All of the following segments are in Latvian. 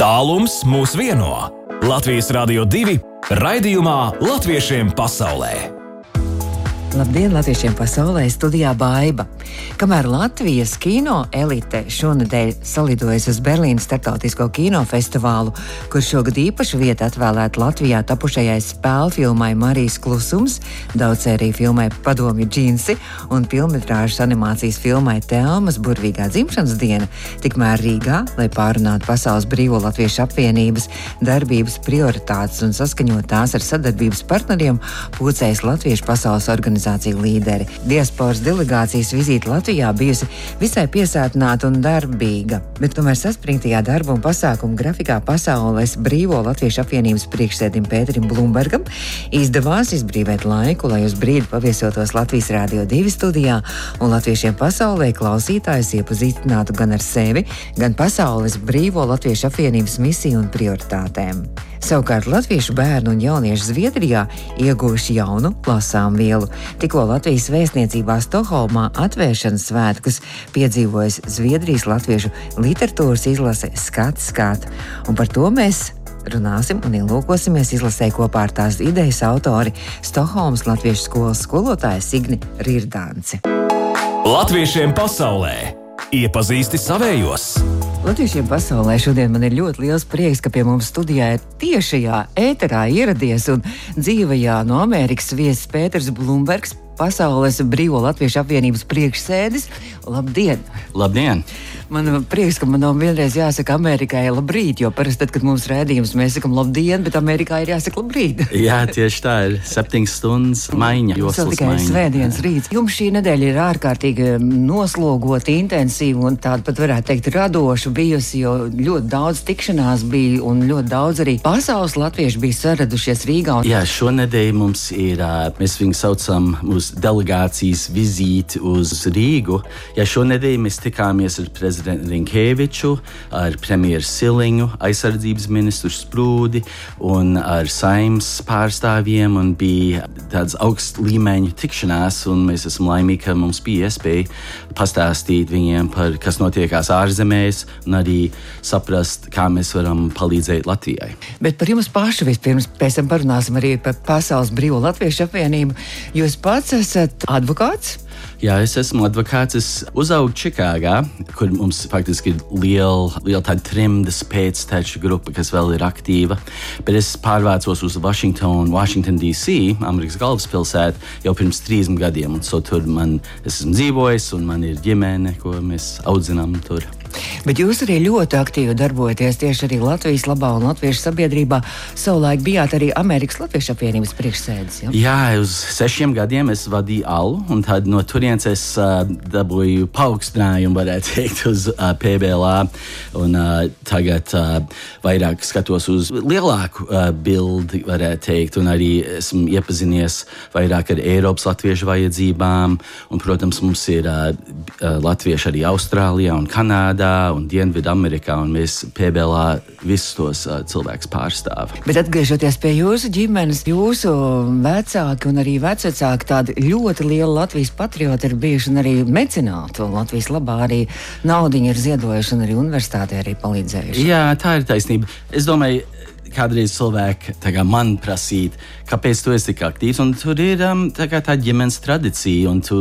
Tālums mūs vieno. Latvijas Rādio 2 raidījumā Latviešiem pasaulē. Labdien, latviešiem pasaulē, studijā Baiva. Kamēr Latvijas kino elite šonadēļ salidojas uz Berlīnas starptautisko kinofestivālu, kur šogad īpašu vietu atvēlēta Latvijā tapušajai spēļu filmai Marijas klusums, daudzsēriju filmai Padomju džinsi un filmas animācijas filmai Tēlmas burvīgā dzimšanas diena, tikmēr Rīgā, lai pārunātu Pasaules Brīvo Latviešu apvienības darbības prioritātes un saskaņot tās ar sadarbības partneriem, pūcējas Latviešu pasaules organizācijas organizāciju līderi. Diasporas delegācijas vizīte Latvijā bijusi visai piesātināta un darbīga, bet tomēr saspringtajā darba un pasākumu grafikā Pasaules brīvo Latviešu apvienības priekšsēdim Pēterim Blumbergam izdevās izbrīvēt laiku, lai uz brīdi paviesotos Latvijas Rādio 2 studijā un latviešiem pasaulē klausītājus iepazīstinātu gan ar sevi, gan Pasaules brīvo Latviešu apvienības misiju un prioritātēm. Savukārt latviešu bērnu un jauniešu Zviedrijā ieguvuši jaunu lasām vielu. Tikko Latvijas vēstniecībā Stokholmā atvēršanas svētkus piedzīvojas Zviedrijas latviešu literatūras izlase Skats Skāt. Un par to mēs runāsim un ielūkosimies izlasē kopā ar tās idejas autori Stokholmas Latviešu skolas skolotāju Signi Rirdānci. Latviešiem pasaulē iepazīsti savējos! Latviešiem pasaulē šodien man ir ļoti liels prieks, ka pie mums studijā ir tiešajā ēterā ieradies un dzīvajā no Amerikas viesis Pēters Blumbergs, Pasaules Brīvo Latviešu apvienības priekšsēdis. Labdien! Labdien! Man prieks, ka man nav vienreiz jāsaka Amerikai labrīt, jo parasti, tad, kad mums rādījums, mēs sakam labdien, bet Amerikā ir jāsaka labrīt. Jā, tieši tā ir septiņas stundas maiņa. Tas ir tikai svētdienas rīts. Jums šī nedēļa ir ārkārtīgi noslogota, intensīva un tāda pat varētu teikt radoša bijusi, jo ļoti daudz tikšanās bija un ļoti daudz arī pasaules latviešu bija saradušies Rīgā. Jā, šonedēļ mums ir, mēs viņu saucam mūsu delegācijas vizīti uz Rīgu. Jā, šonedēļ mēs tikāmies ar prezidentu Rinkēviču, ar premjeru Siliņu, aizsardzības ministru Sprūdi un ar saimnes pārstāvjiem. Bija tāds augsts līmeņa tikšanās, un mēs esam laimīgi, ka mums bija iespēja pastāstīt viņiem par kas notiekās ārzemēs, un arī saprast, kā mēs varam palīdzēt Latvijai. Bet par jums pašu vispirms, pēc tam parunāsim arī par Pasaules Brīvo Latviešu apvienību. Jūs pats esat advokāts. Jā, es esmu advokāts. Es uzaugu Čikāgā, kur mums faktiski ir liela, liela tāda trimdas pēcteču grupa, kas vēl ir aktīva. Bet es pārvācos uz Washington, Washington DC, Amerikas galvaspilsētu, jau pirms 30 gadiem. Un so tur man esmu dzīvojis, un man ir ģimene, ko mēs audzinām tur. Bet jūs arī ļoti aktīvi darbojaties tieši arī Latvijas labā un Latviešu sabiedrībā. Savulaik bijāt arī Amerikas Latviešu apvienības priekšsēdis. Ja? Jā, uz sešiem gadiem es vadīju alu, un tad no turienes es uh, dabūju paaugstinājumu, varētu teikt, uz uh, PBLā. Un, uh, tagad uh, vairāk skatos uz lielāku uh, bildi, varētu teikt, un arī esmu iepazinies vairāk ar Eiropas latviešu vajadzībām. Un, protams, mums ir uh, latvieši arī Austrālijā un Kanādā. Kanādā un Dienvidamerikā, un mēs PBLā visus tos uh, cilvēkus pārstāvam. Bet atgriežoties pie jūsu ģimenes, jūsu vecāki un arī vecāki tādi ļoti lieli Latvijas patrioti ir bijuši un arī mecenāti. Latvijas labā arī naudiņu ir ziedojuši un arī universitātē arī palīdzējuši. Jā, tā ir taisnība. Es domāju, kādreiz cilvēki kā man prasīt, kāpēc tu esi tik aktīvs. Tur ir um, tā, tā ģimenes tradīcija, un tu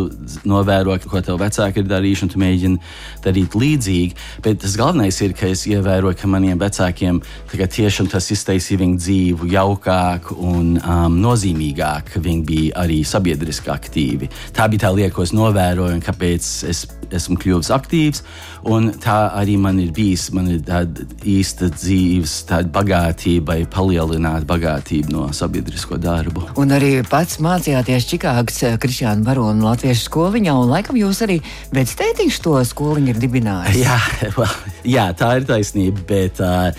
novēro, ko tev vecāki ir darījuši, un tu mēģini darīt līdzīgi. Bet tas galvenais ir, ka es ievēroju, ka maniem vecākiem tiešām tas iztaisīja viņu dzīvi jaukāku un um, nozīmīgāku, ka viņi bija arī sabiedriski aktīvi. Tā bija tā lieta, ko es novēroju, un kāpēc es esmu kļuvis aktīvs. Un tā arī man ir bijis. Man ir tāda īsta dzīves tāda bagātība, palielināt bagātību no sabiedrisko darbu. Un arī pats mācījāties Čikāgas eh, Kristiāna Barona Latviešu skoliņā, un laikam jūs arī vectētiņš to skoliņu ir dibinājis. Jā, well, jā, tā ir taisnība, bet uh,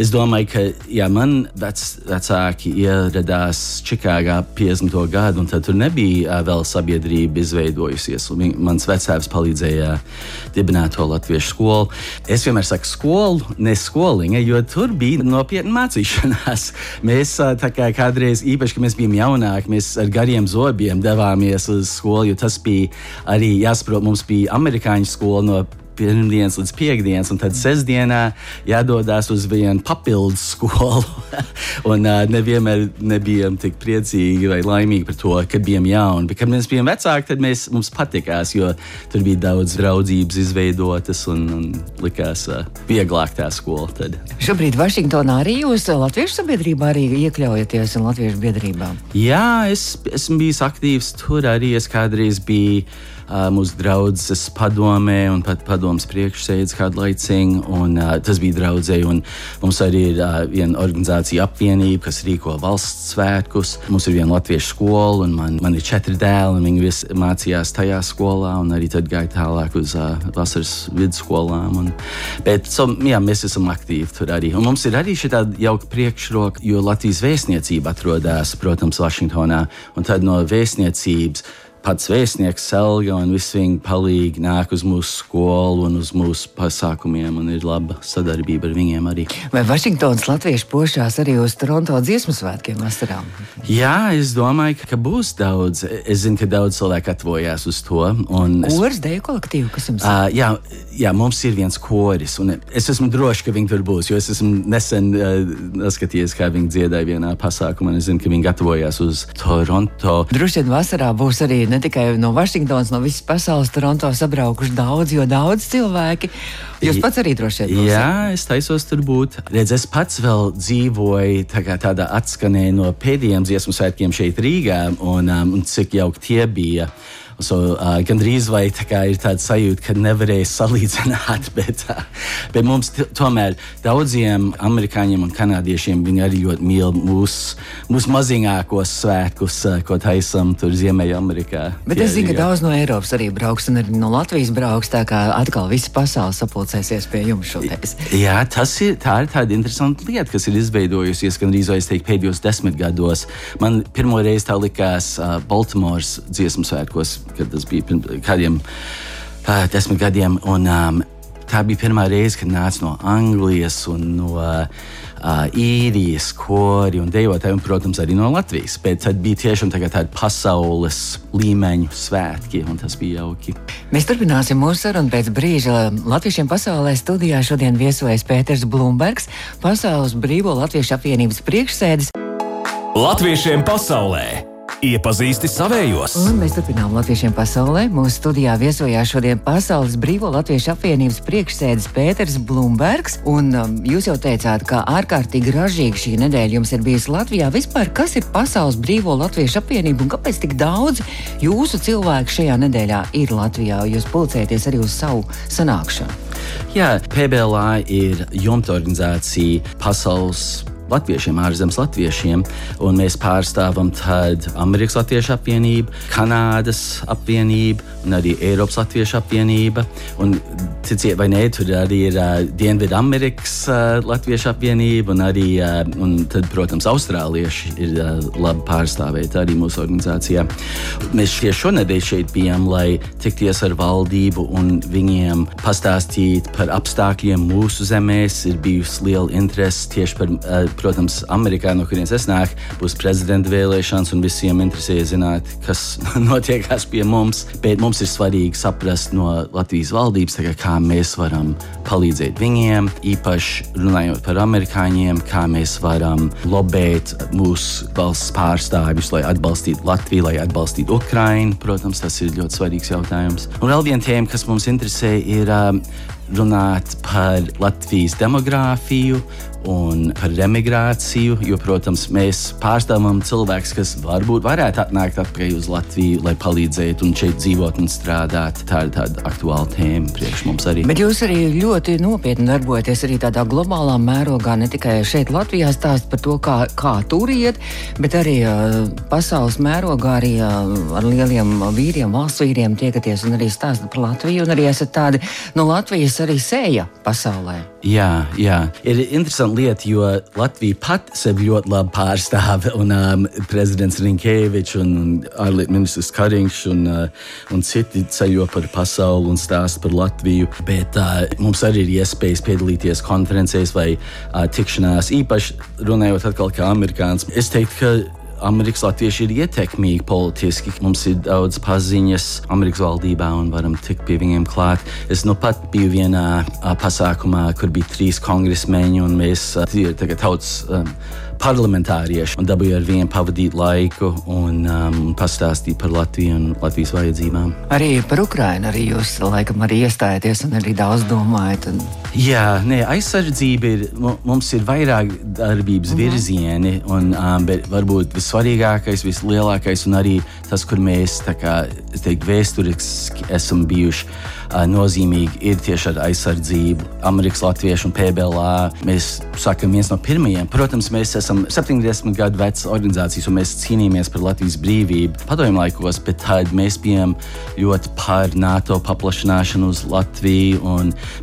es domāju, ka jā, man vec, vecāki ieradās Čikāgā 50. gadu, un tad tur nebija uh, vēl sabiedrība izveidojusies. Viņ, mans vecāks palīdzēja dibināt to latviešu skolu. Es vienmēr saku skolu, ne skoliņa, jo tur bija nopietna mācīšanās. Mēs uh, kā kādreiz īpaši īpaši, ka mēs bijām jaunāki, mēs ar gariem zobiem devāmies uz skolu, jo tas bija arī jāsaprot, mums bija amerikāņu skola no pirmdienas līdz piekdienas, un tad sestdienā jādodas uz vienu papildus skolu. un uh, nevienmēr nebijām tik priecīgi vai laimīgi par to, kad bijām jauni. Bet, kad mēs bijām vecāki, tad mēs, mums patikās, jo tur bija daudz draudzības izveidotas un, un likās uh, vieglāk tā skola. Tad. Šobrīd Vašingtonā arī jūs Latviešu sabiedrībā arī iekļaujaties un Latviešu biedrībā. Jā, es esmu bijis aktīvs tur arī. Es kādreiz biju mūsu draudzes padomē un pat padomus priekšsēdus kādu laiciņu. Un, tas bija draudzēji. Mums arī ir viena organizācija apvienība, kas rīko valsts svētkus. Mums ir viena latviešu skola, un man, man ir četri dēli, un viņi visi mācījās tajā skolā, un arī tad gāja tālāk uz vasaras vidusskolām. Un, bet so, jā, mēs esam aktīvi tur arī. Un mums ir arī šī jauka priekšroka, jo Latvijas vēstniecība atrodas, protams, Vašingtonā, un tad no vēstniecības pats vēstnieks Selga un visi viņi palīgi nāk uz mūsu skolu un uz mūsu pasākumiem, un ir laba sadarbība ar viņiem arī. Vai Vašingtonas latvieši pošās arī uz Toronto dziesmu svētkiem vasarā? Jā, es domāju, ka būs daudz. Es zinu, ka daudz cilvēku atvojās uz to. Kurs deju kolektīvu, kas jums ir? Uh, jā, jā, mums ir viens koris, un es esmu drošs, ka viņi tur būs, jo es esmu nesen uh, skatījies, kā viņi dziedāja vienā pasākumā, un es zinu, ka viņi gatavojās uz Toronto. Droši vien vasarā būs arī ne tikai no Vašingtonas, no visas pasaules Toronto sabraukuši daudz, jo daudz cilvēki. Jūs pats arī droši vien. Jā, es taisos tur būt. Redz, es pats vēl dzīvoju tā tādā atskanē no pēdējiem dziesmu svētkiem šeit Rīgā, un, um, un cik jauki tie bija. So, uh, Gan drīz vai tā ir tāda sajūta, ka nevarēja salīdzināt, bet, uh, bet mums tomēr daudziem amerikāņiem un kanādiešiem viņi arī ļoti mīl mūsu mūs mazīgākos svētkus, uh, ko taisam tur Ziemeļamerikā. Bet es zinu, ka daudz no Eiropas arī brauks un arī no Latvijas brauks, tā kā atkal visa pasaule sapulcēsies pie jums šodien. Jā, tas ir, tā ir tāda interesanta lieta, kas ir izveidojusies gan drīz vai es teiktu pēdējos desmit gados. Man pirmo reizi tā likās uh, Baltimoras dziesmu svētkos kad tas bija pirms kādiem uh, desmit gadiem. Un, um, tā bija pirmā reize, kad nāca no Anglijas un no uh, īrijas kori un dejotāji, un, protams, arī no Latvijas. Bet tad bija tiešām tā tādi pasaules līmeņu svētki, un tas bija jauki. Mēs turpināsim mūsu sarunu pēc brīža. Latviešiem pasaulē studijā šodien viesojas Pēters Blūmbergs, Pasaules Brīvo Latviešu apvienības priekšsēdis. Latviešiem pasaulē! Iepazīsti savējos. Un mēs turpinām Latviešiem pasaulē. Mūsu studijā viesojās šodien Pasaules Brīvo Latviešu apvienības priekšsēdis Pēters Blūmbergs. Un um, jūs jau teicāt, ka ārkārtīgi ražīga šī nedēļa jums ir bijusi Latvijā. Vispār, kas ir Pasaules Brīvo Latviešu apvienība un kāpēc tik daudz jūsu cilvēku šajā nedēļā ir Latvijā? Jūs pulcēties arī uz savu sanākšanu. Jā, PBLA ir jumta organizācija Pasaules latviešiem, ārzemes latviešiem. Mēs pārstāvam Amerikas Latviešu apvienību, Kanādas apvienību un arī Eiropas Latviešu apvienība. Un, ticiet vai nē, tur arī ir uh, Dienvidu Amerikas uh, Latviešu apvienība un arī, uh, un tad, protams, Austrālieši ir uh, labi pārstāvēti arī mūsu organizācijā. Mēs šonadēļ šeit bijām, lai tikties ar valdību un viņiem pastāstīt par apstākļiem mūsu zemēs. Ir bijusi liela interese tieši par uh, protams, Amerikā, no kurienes es nāku, būs prezidenta vēlēšanas, un visiem interesēja zināt, kas notiekās pie mums. Bet mums ir svarīgi saprast no Latvijas valdības, kā, kā mēs varam palīdzēt viņiem, īpaši runājot par amerikāņiem, kā mēs varam lobēt mūsu valsts pārstāvjus, lai atbalstītu Latviju, lai atbalstītu Ukrainu. Protams, tas ir ļoti svarīgs jautājums. Un vēl viena tēma, kas mums interesē, ir um, runāt par Latvijas demogrāfiju un par emigrāciju. Jo, protams, mēs pārstāvam cilvēkus, kas varbūt varētu atnākt atpakaļ uz Latviju, lai palīdzētu un šeit dzīvot un strādāt. Tā ir tāda aktuāla tēma priekš mums arī. Bet jūs arī ļoti nopietni darbojaties arī tādā globālā mērogā, ne tikai šeit Latvijā stāst par to, kā, kā tur iet, bet arī uh, pasaules mērogā arī uh, ar lieliem vīriem, valsts vīriem tiekaties un arī stāstat par Latviju. Un arī esat tādi no Latvijas arī sēja pasaulē. Jā, jā, ir interesanti lieta, jo Latvija pat sevi ļoti labi pārstāv. Un um, prezidents Rinkevičs un, un ārlietu ministrs Kariņš un, uh, un citi ceļo par pasauli un stāsta par Latviju. Bet uh, mums arī ir iespējas piedalīties konferencēs vai uh, tikšanās, īpaši runājot atkal kā amerikānis. Es teiktu, ka Amerikas latvieši ir ietekmīgi politiski. Mums ir daudz paziņas Amerikas valdībā un varam tikt pie viņiem klāt. Es nu pat biju vienā pasākumā, kur bija trīs kongresmeņi un mēs tie tagad tautas. Um, parlamentārieši un dabūju ar viņiem pavadīt laiku un um, pastāstīt par Latviju un Latvijas vajadzībām. Arī par Ukrajinu arī jūs laikam arī iestājaties un arī daudz domājat. Un... Jā, nē, aizsardzība ir. Mums ir vairāk darbības mhm. virzieni, un um, varbūt vissvarīgākais, vislielākais un arī tas, kur mēs kā, teiktu, vēsturiski esam bijuši nozīmīgi ir tieši ar aizsardzību. Amerikas Latviešu un PBLā mēs sakām, viens no pirmajiem. Protams, mēs esam 70 gadu vecs organizācijas un mēs cīnījāmies par Latvijas brīvību padomju laikos, bet tad mēs bijām ļoti par NATO paplašināšanu uz Latviju.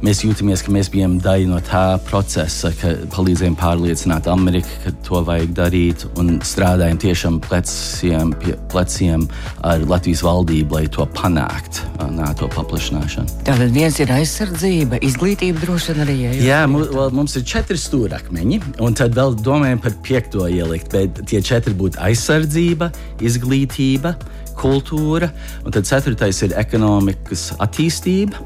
Mēs jūtamies, ka mēs bijām daļa no tā procesa, ka palīdzējām pārliecināt Ameriku, ka to vajag darīt un strādājam tiešām pleciem pleciem ar Latvijas valdību, lai to panāktu NATO paplašināšanu ievērošanu. Tātad viens ir aizsardzība, izglītība droši vien arī. Ja Jā, mums, mums ir četri stūrakmeņi, un tad vēl domājam par piekto ielikt, bet tie četri būtu aizsardzība, izglītība kultūra, un tad ceturtais ir ekonomikas attīstība,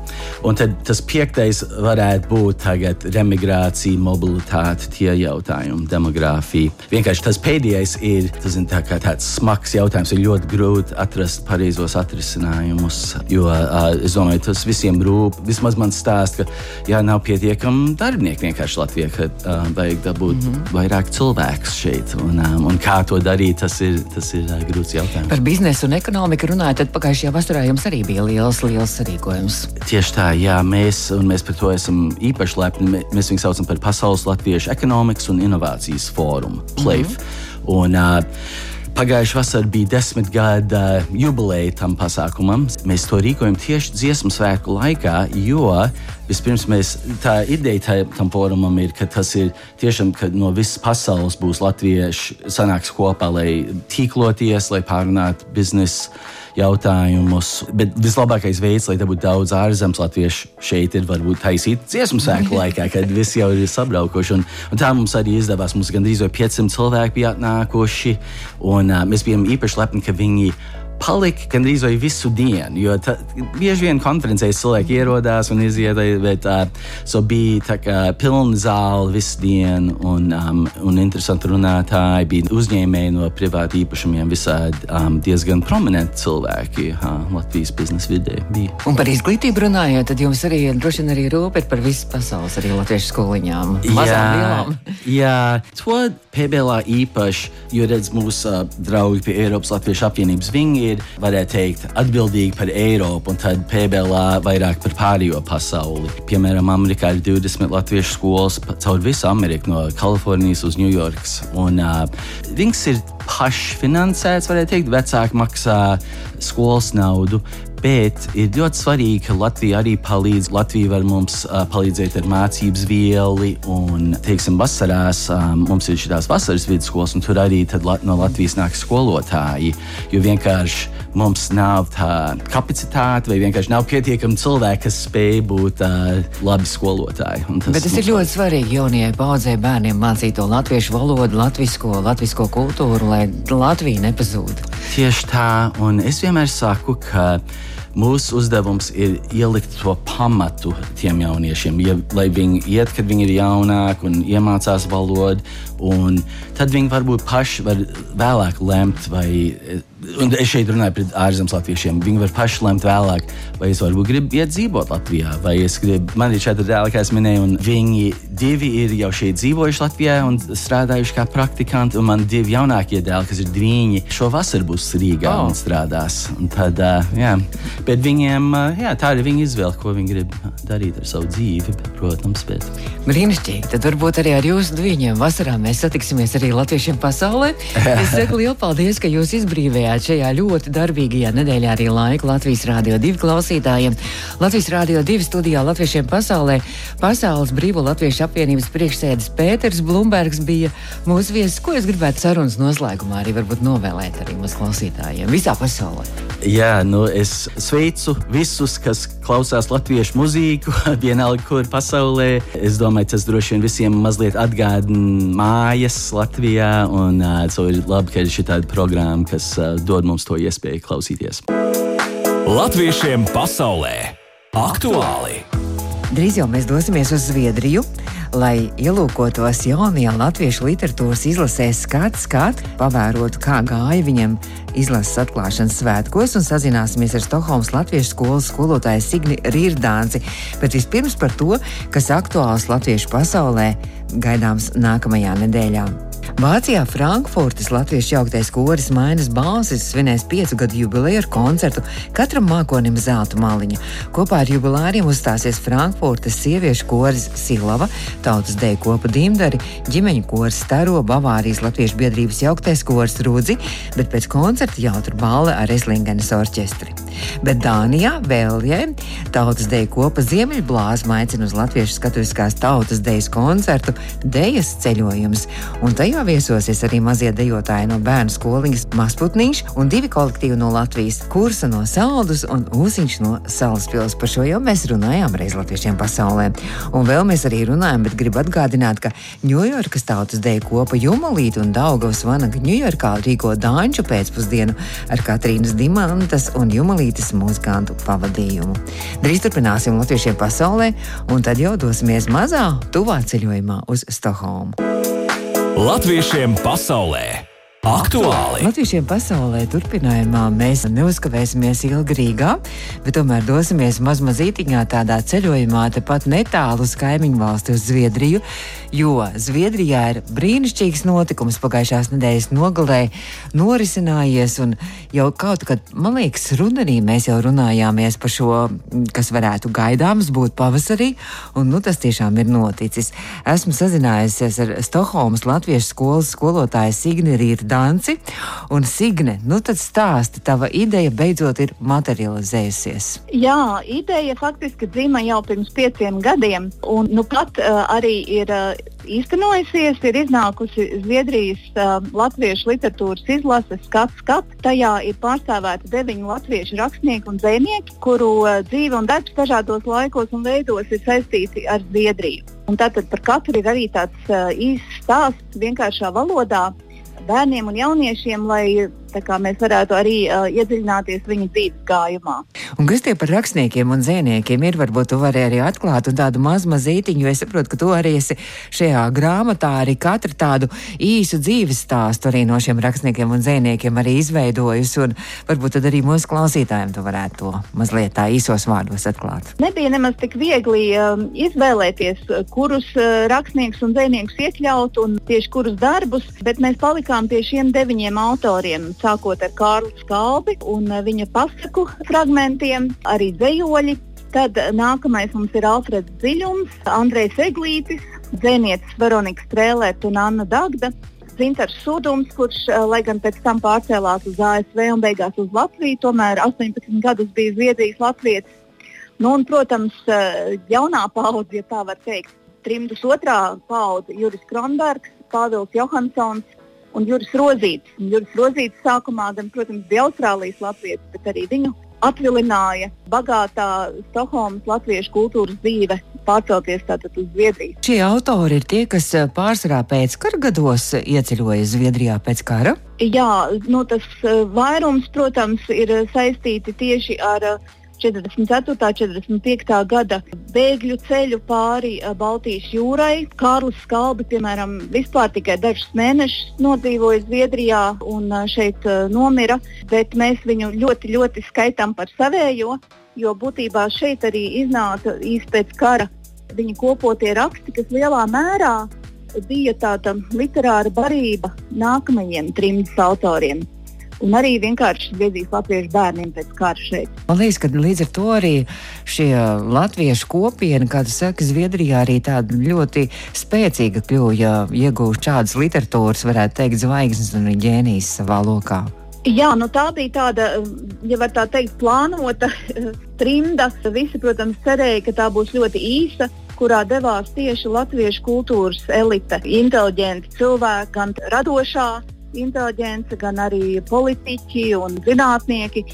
un tad tas piektais varētu būt remigrācija, mobilitāte, tie jautājumi, demogrāfija. Vienkārši tas pēdējais ir tas zin, tā tāds smags jautājums, ir ļoti grūti atrast pareizos atrisinājumus, jo uh, es domāju, tas visiem rūp. Vismaz man stāsta, ka jā, nav pietiekami darbinieki vienkārši Latvijā, ka uh, vajag dabūt mm -hmm. vairāk cilvēku šeit, un, um, un kā to darīt, tas ir, tas ir uh, grūts jautājums. Par biznesu un ekonomiku runājot, tad pagājušajā vasarā jums arī bija liels, liels sarīkojums. Tieši tā, jā, mēs, mēs par to esam īpaši lepni. Mēs viņu saucam par Pasaules Latviešu ekonomikas un inovācijas fórumu, PLAIF. Mm -hmm. un, uh, Pagājušā vasarā bija desmit gada jubileja tam pasākumam. Mēs to rīkojam tieši dziesmu svētku laikā, jo vispirms mēs, tā ideja tā, tam fórumam ir, ka tas ir tiešām, ka no visas pasaules būs latvieši sanāks kopā, lai tīkloties, lai pārunātu biznesu jautājumus. Bet vislabākais veids, lai būtu daudz ārzemes latviešu šeit, ir varbūt taisīt dziesmu sēklu laikā, kad visi jau ir sabraukuši. Un, un tā mums arī izdevās. Mums gandrīz 500 cilvēki bija atnākuši, un uh, mēs bijām īpaši lepni, ka viņi palika gandrīz vai visu dienu. Jo tā, bieži vien konferencēs cilvēki ierodās un iziet, bet uh, so bija tā kā pilna zāle visu dienu un, um, un interesanti runātāji. Bija uzņēmēji no privāta īpašumiem, visādi um, diezgan prominenti cilvēki uh, Latvijas biznesa vidē. Bija. Un par izglītību runājot, tad jums arī droši vien arī rūpēt par visu pasaules, arī latviešu skoliņām. Mazām, lielām. jā, to PBLā īpaši, jo redz mūsu uh, draugi pie Eiropas Latviešu apvienības. Viņi ir, varētu teikt, atbildīgi par Eiropu, un tad PBLā vairāk par pārējo pasauli. Piemēram, Amerikā ir 20 latviešu skolas caur visu Ameriku, no Kalifornijas uz Ņujorkas. Uh, viņas ir pašfinansēts, varētu teikt, vecāki maksā skolas naudu, Bet ir ļoti svarīgi, ka Latvija arī palīdz. Latvija var mums uh, palīdzēt ar mācības vielu, un, teiksim, vasarās um, mums ir šīs vasaras vidusskolas, un tur arī no Latvijas nāk skolotāji. Jo vienkārši mums nav tā kapacitāte, vai vienkārši nav pietiekami cilvēki, kas spēj būt uh, labi skolotāji. Bet tas ir ļoti svarīgi jaunajai paudzei bērniem mācīt to latviešu valodu, latviešu, latviešu kultūru, lai Latvija nepazūd. Tieši tā, un es vienmēr saku, ka Mūsu uzdevums ir ielikt to pamatu tiem jauniešiem, ja, lai viņi iet, kad viņi ir jaunāki un iemācās valodu. Tad viņi varbūt paši var vēlāk lemt, vai un es šeit runāju par ārzemes latviešiem. Viņi var paši lemt vēlāk, vai es varbūt gribu iet dzīvot Latvijā, vai es gribu. Man ir četri dēli, kā es minēju, un viņi divi ir jau šeit dzīvojuši Latvijā un strādājuši kā praktikanti. Un man divi jaunākie dēli, kas ir divi, šo vasaru būs Rīgā oh. un strādās. Un tad, uh, jā. Bet viņiem uh, jā, tā ir viņa izvēle, ko viņi grib darīt ar savu dzīvi. Protams, bet. Brīnišķīgi. Tad varbūt arī ar jūsu diviem vasarā mēs satiksimies arī latviešiem pasaulē. Es saku lielu paldies, ka jūs izbrīvējāt atvēlējāt šajā ļoti darbīgajā nedēļā arī laiku Latvijas Rādio 2 klausītājiem. Latvijas Rādio 2 studijā Latviešiem pasaulē Pasaules Brīvo Latviešu apvienības priekšsēdis Pēters Blumbergs bija mūsu viesis. Ko es gribētu sarunas noslēgumā arī varbūt novēlēt arī mūsu klausītājiem visā pasaulē? Jā, nu es sveicu visus, kas klausās latviešu mūziku, vienalga, kur pasaulē. Es domāju, tas droši vien visiem mazliet atgādina mājas Latvijā. Un uh, so ir labi, ka ir šī tāda programma, kas uh, dod mums to iespēju klausīties. Latviešiem pasaulē aktuāli! Drīz jau mēs dosimies uz Zviedriju, lai ielūkotos jaunajā latviešu literatūras izlasē skats, skat, pavērotu, kā gāja viņam izlases atklāšanas svētkos un sazināsimies ar Stokholmas Latviešu skolas skolotāju Signi Rīrdānci. Bet vispirms par to, kas aktuāls latviešu pasaulē gaidāms nākamajā nedēļā. Vācijā Frankfurtas latviešu jauktais koris Mainas balsis svinēs piecu gadu jubileju ar koncertu katram mākonim zelta maliņa. Kopā ar jubilāriem uzstāsies Frankfurtas sieviešu koris Silava, tautas deju kopa Dimdari, ģimeņu koris Staro, Bavārijas latviešu biedrības jauktais koris Rudzi, bet pēc koncerta jautra balva ar Eslingenes orķestri. Bet Dānijā, Vēljē, tautas deju kopa Ziemeļblāzma aicina uz latviešu skatuviskās tautas dejas koncertu Dejas ceļojums, un tajā viesosies arī mazie dejotāji no bērnu skoliņas Masputniņš un divi kolektīvi no Latvijas - Kursa no Saldus un Ūsiņš no Salaspils. Par šo jau mēs runājām reiz latviešiem pasaulē. Un vēl mēs arī runājam, bet gribu atgādināt, ka Ņujorkas tautas deju kopa Jumalīta un Daugavas vanaga Ņujorkā rīko Dāņu pēcpusdienu ar Katrīnas Dimantas un Jumalītas muzikantu pavadījumu. Drīz turpināsim latviešiem pasaulē, un tad jau dosimies mazā, tuvā ceļojumā uz Stokholmu. Latviešiem pasaulē aktuāli! Latviešiem pasaulē turpinājumā mēs neuzkavēsimies ilgi Rīgā, bet tomēr dosimies mazmazītiņā tādā ceļojumā tepat netālu uz kaimiņu valsti uz Zviedriju, jo Zviedrijā ir brīnišķīgs notikums pagājušās nedēļas nogalē norisinājies, un jau kaut kad, man liekas, rudenī mēs jau runājāmies par šo, kas varētu gaidāms būt pavasarī, un nu tas tiešām ir noticis. Esmu sazinājusies ar Stokholmas Latviešu skolas skolotāju Signi Rītu danci. Un Signe, nu tad stāsti, tava ideja beidzot ir materializējusies. Jā, ideja faktiski dzima jau pirms pieciem gadiem, un nu pat uh, arī ir. Uh, īstenojusies, ir iznākusi Zviedrijas uh, latviešu literatūras izlase Skats, skats. Tajā ir pārstāvēti deviņi latviešu rakstnieki un dzēnieki, kuru uh, dzīve un darbs dažādos laikos un veidos ir saistīti ar Zviedriju. Un tātad par katru ir arī tāds uh, īsts stāsts vienkāršā valodā bērniem un jauniešiem, lai mēs varētu arī uh, iedziļināties viņa dzīves gājumā. Un kas tie par rakstniekiem un zīmējumiem ir? Varbūt tu vari arī atklāt tādu mazu mazītiņu, jo es saprotu, ka tu arī esi šajā grāmatā arī katru tādu īsu dzīves stāstu arī no šiem rakstniekiem un zīmējumiem arī izveidojusi. Un varbūt tad arī mūsu klausītājiem tu varētu to mazliet tā īsos vārdos atklāt. Nebija nemaz tik viegli um, izvēlēties, kurus uh, rakstniekus un zīmējus iekļaut un tieši kurus darbus, bet mēs palikām pie šiem deviņiem autoriem sākot ar Kārlu Skalbi un eh, viņa pasaku fragmentiem, arī dzējoļi. Tad nākamais mums ir Alfreds Ziļums, Andrejs Eglītis, dzēnietis Veronika Strēlēta un Anna Dagda. Zintars Sudums, kurš, eh, lai gan pēc tam pārcēlās uz ASV un beigās uz Latviju, tomēr 18 gadus bija Zviedrijas latvietis. Nu, un, protams, eh, jaunā paudze, ja tā var teikt, trimdus otrā paudze - Juris Kronbergs, Pāvils Johansons, un Juris Rozīts. Un Juris Rozīts sākumā gan, protams, bija Austrālijas latvietis, bet arī viņu atvilināja bagātā Stokholmas latviešu kultūras dzīve pārcelties tātad uz Zviedriju. Šie autori ir tie, kas eh, pārsvarā pēc kara gados ieceļoja Zviedrijā pēc kara? Jā, nu, tas eh, vairums, protams, ir saistīti tieši ar uh, 44. un 45. gada bēgļu ceļu pāri Baltijas jūrai. Kārlis Skalbi, piemēram, vispār tikai dažus mēnešus nodzīvoja Zviedrijā un šeit nomira, bet mēs viņu ļoti, ļoti skaitām par savējo, jo būtībā šeit arī iznāca īsti pēc kara viņa kopotie raksti, kas lielā mērā bija tāda literāra barība nākamajiem trim autoriem un arī vienkārši Zviedrijas latviešu bērniem pēc kara šeit. Man liekas, ka līdz ar to arī šie latviešu kopiena, kā tu saki, Zviedrijā arī tāda ļoti spēcīga kļuva, ja iegūst šādas literatūras, varētu teikt, zvaigznes un ģēnijas savā lokā. Jā, nu tā bija tāda, ja var tā teikt, plānota trimda. Visi, protams, cerēja, ka tā būs ļoti īsa kurā devās tieši latviešu kultūras elite, inteliģenti cilvēki, gan radošā inteliģence, gan arī politiķi un zinātnieki.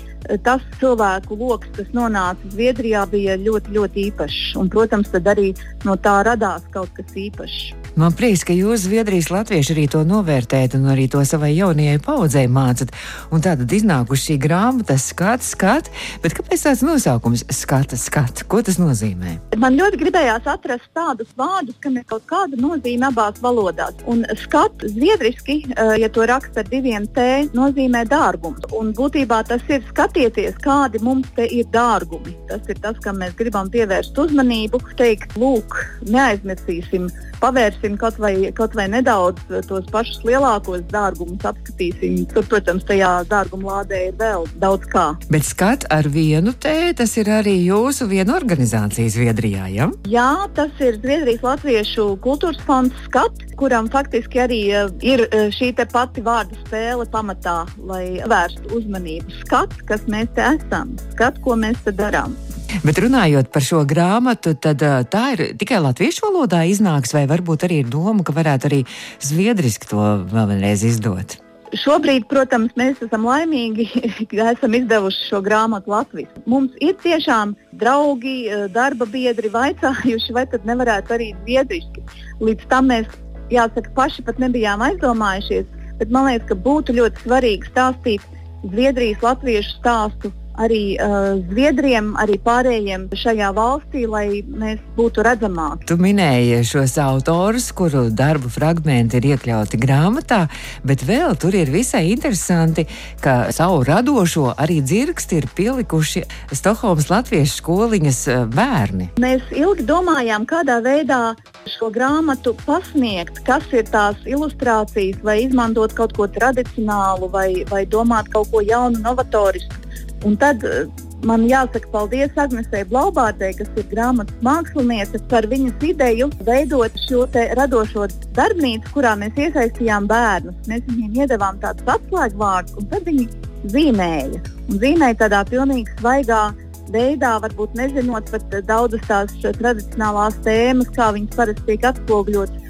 Tas cilvēku lokus, kas nonāca Zviedrijā, bija ļoti, ļoti īpašs. Un, protams, arī no tā radās kaut kas īpašs. Man prieks, ka jūs Zviedrijas latvieši arī to novērtējat un arī to savai jaunajai paudzei mācat. Un tātad iznākuši šī grāmata skats, skat, bet kāpēc tāds nosaukums skata, skat? Ko tas nozīmē? Man ļoti gribējās atrast tādus vārdus, kam ir kaut kāda nozīme abās valodās. Un skat zviedriski, eh, ja to raksta ar diviem T, nozīmē dārgumu. Un būtībā tas ir skatieties, kādi mums te ir dārgumi. Tas ir tas, kam mēs gribam pievērst uzmanību. Teikt, lūk, neaizmirsīsim pavērsim kaut vai, kaut vai nedaudz tos pašus lielākos dārgumus, apskatīsim. Tur, protams, tajā dārguma lādē ir vēl daudz kā. Bet skat ar vienu te, tas ir arī jūsu viena organizācija Zviedrijā, ja? Jā, tas ir Zviedrijas Latviešu kultūras fonds skat, kuram faktiski arī uh, ir uh, šī pati vārdu spēle pamatā, lai vērstu uzmanību. Skat, kas mēs te esam, skat, ko mēs te darām. Bet runājot par šo grāmatu, tad tā ir tikai latviešu valodā iznāks, vai varbūt arī ir doma, ka varētu arī zviedriski to vēl vienreiz izdot? Šobrīd, protams, mēs esam laimīgi, ka esam izdevuši šo grāmatu Latvijas. Mums ir tiešām draugi, darba biedri vaicājuši, vai tad nevarētu arī zviedriski. Līdz tam mēs, jāsaka, paši pat nebijām aizdomājušies, bet man liekas, ka būtu ļoti svarīgi stāstīt Zviedrijas latviešu stāstu arī uh, Zviedriem, arī pārējiem šajā valstī, lai mēs būtu redzamāki. Tu minēji šos autorus, kuru darbu fragmenti ir iekļauti grāmatā, bet vēl tur ir visai interesanti, ka savu radošo arī dzirksti ir pielikuši Stokholmas latviešu skoliņas bērni. Mēs ilgi domājām, kādā veidā šo grāmatu pasniegt, kas ir tās ilustrācijas, vai izmantot kaut ko tradicionālu, vai, vai domāt kaut ko jaunu, novatorisku. Un tad eh, man jāsaka paldies Agnesei Blaubātei, kas ir grāmatas māksliniece, par viņas ideju veidot šo radošo darbnīcu, kurā mēs iesaistījām bērnus. Mēs viņiem iedavām tādus atslēgvārdus, un tad viņi zīmēja. Un zīmēja tādā pilnīgi svaigā veidā, varbūt nezinot pat daudzas tās tradicionālās tēmas, kā viņas parasti tiek atspoguļotas.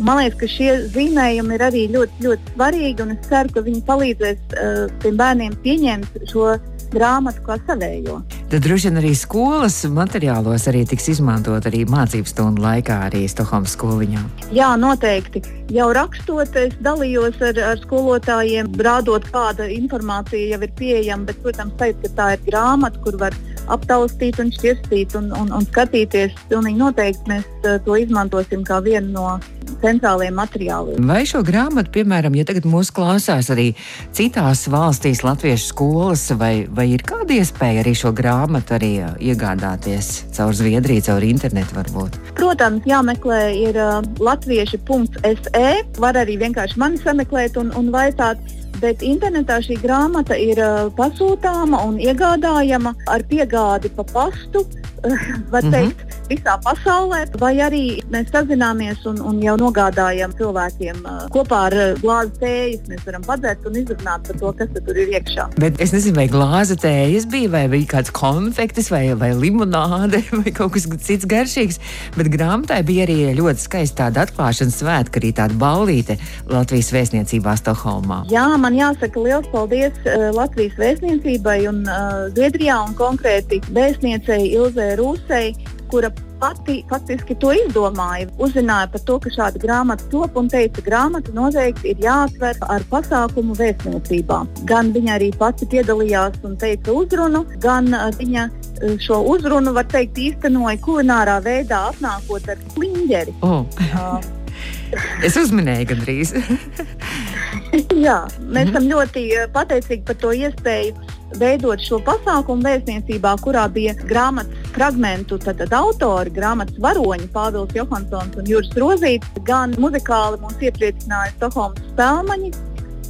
Man liekas, ka šie zīmējumi ir arī ļoti, ļoti svarīgi, un es ceru, ka viņi palīdzēs uh, tiem bērniem pieņemt šo grāmatu kā savējo. Tad droši vien arī skolas materiālos arī tiks izmantot arī mācību stundu laikā, arī Stokholmas skoliņā. Jā, noteikti. Jau rakstot, es dalījos ar, ar skolotājiem, rādot, kāda informācija jau ir pieejama, bet, protams, teikt, ka tā ir grāmata, kur var aptaustīt un šķirstīt un, un, un skatīties. Pilnīgi noteikti mēs uh, to izmantosim kā vienu no centrālajiem materiāliem. Vai šo grāmatu, piemēram, ja tagad mūsu klausās arī citās valstīs, latviešu skolas, vai, vai ir kāda iespēja arī šo grāmatu arī iegādāties caur Zviedriju, caur internetu varbūt? Protams, jāmeklē ir uh, latvieši.se, var arī vienkārši mani sameklēt un, un vaicāt. Bet internetā šī grāmata ir uh, pasūtāma un iegādājama ar piegādi pa pastu. Uh, var mm -hmm. Visā pasaulē, vai arī mēs sazināmies un, un jau nogādājam cilvēkiem kopā ar glāzi tējas. Mēs varam padzert un izrunāt par to, kas tur ir iekšā. Bet es nezinu, vai glāze tējas bija, vai bija kāds konfektis, vai, vai limonāde, vai kaut kas cits garšīgs. Bet grāmatā bija arī ļoti skaista tāda atklāšanas svētka, arī tāda ballīte Latvijas vēstniecībā Stokholmā. Jā, man jāsaka liels paldies uh, Latvijas vēstniecībai un uh, Zviedrijā un konkrēti vēstniecei Ilzē Rūsei kura pati faktiski to izdomāja. Uzzināja par to, ka šāda grāmata top un teica, ka grāmata noteikti ir jāatver ar pasākumu vēstniecībā. Gan viņa arī pati piedalījās un teica uzrunu, gan uh, viņa uh, šo uzrunu, var teikt, īstenoja kulinārā veidā, apnākot ar kliņģeri. Oh. Uh, es uzminēju gandrīz. Jā, mēs esam ļoti pateicīgi par to iespēju veidot šo pasākumu vēstniecībā, kurā bija grāmatas fragmentu tātad, autori, grāmatas varoņi Pāvils Johansons un Juris Rozīts. Gan muzikāli mūs iepriecināja Stokholmas spēlmaņi.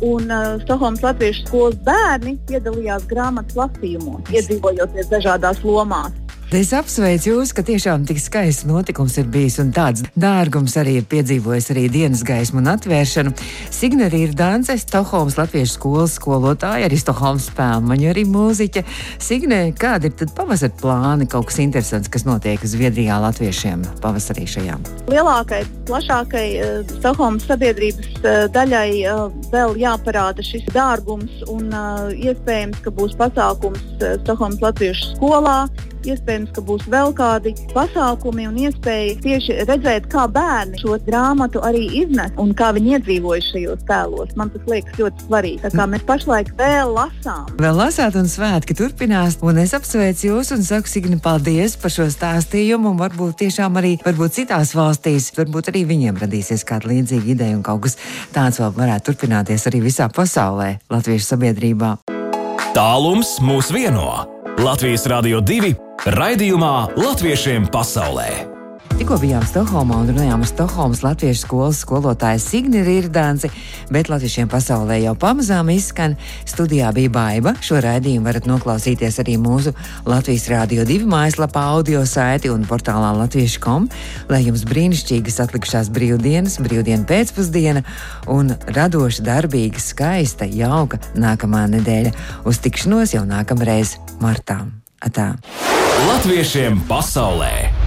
Un uh, Stokholmas Latviešu skolas bērni piedalījās grāmatas lasījumos, iedzīvojoties dažādās lomās. Es apsveicu jūs, ka tiešām tik skaists notikums ir bijis un tāds dārgums arī ir piedzīvojis arī dienas gaismu un atvēršanu. Signe arī ir Dānce, Stokholmas Latviešu skolas skolotāja, arī Stokholmas spēlmaņa, arī mūziķa. Signe, kādi ir tad pavasara plāni, kaut kas interesants, kas notiek Zviedrijā latviešiem pavasarī šajā? Lielākai, plašākai uh, Stokholmas sabiedrības uh, daļai uh, vēl jāparāda šis dārgums un uh, iespējams, ka būs pasākums uh, Stokholmas Latviešu skolā. Iespējams, ka būs vēl kādi pasākumi un iespēja tieši redzēt, kā bērni šo grāmatu arī iznes un kā viņi iedzīvojas šajos tēlos. Man tas liekas ļoti svarīgi. Tā kā mēs pašlaik vēl lasām. Vēl lasāt, un svētki turpinās. Un es apsveicu jūs un saku, Signi, paldies par šo stāstījumu. Un varbūt tiešām arī varbūt citās valstīs, varbūt arī viņiem radīsies kāda līdzīga ideja un kaut kas tāds vēl varētu turpināties arī visā pasaulē, Latviešu sabiedrībā. Tālums mūs vieno. Latvijas Rādio 2 raidījumā Latviešiem pasaulē. Tikko bijām Stokholmā un runājām ar Stokholmas Latviešu skolas skolotāju Signi Rīrdānci, bet latviešiem pasaulē jau pamazām izskan. Studijā bija baiva. Šo raidījumu varat noklausīties arī mūsu Latvijas Rādio 2 mājaslapā, audio saiti un portālā latviešu.com. Lai jums brīnišķīgas atlikušās brīvdienas, brīvdienu pēcpusdiena un radoša, darbīga, skaista, jauka nākamā nedēļa. Uz tikšanos jau nākamreiz martā. Atā. Latviešiem pasaulē!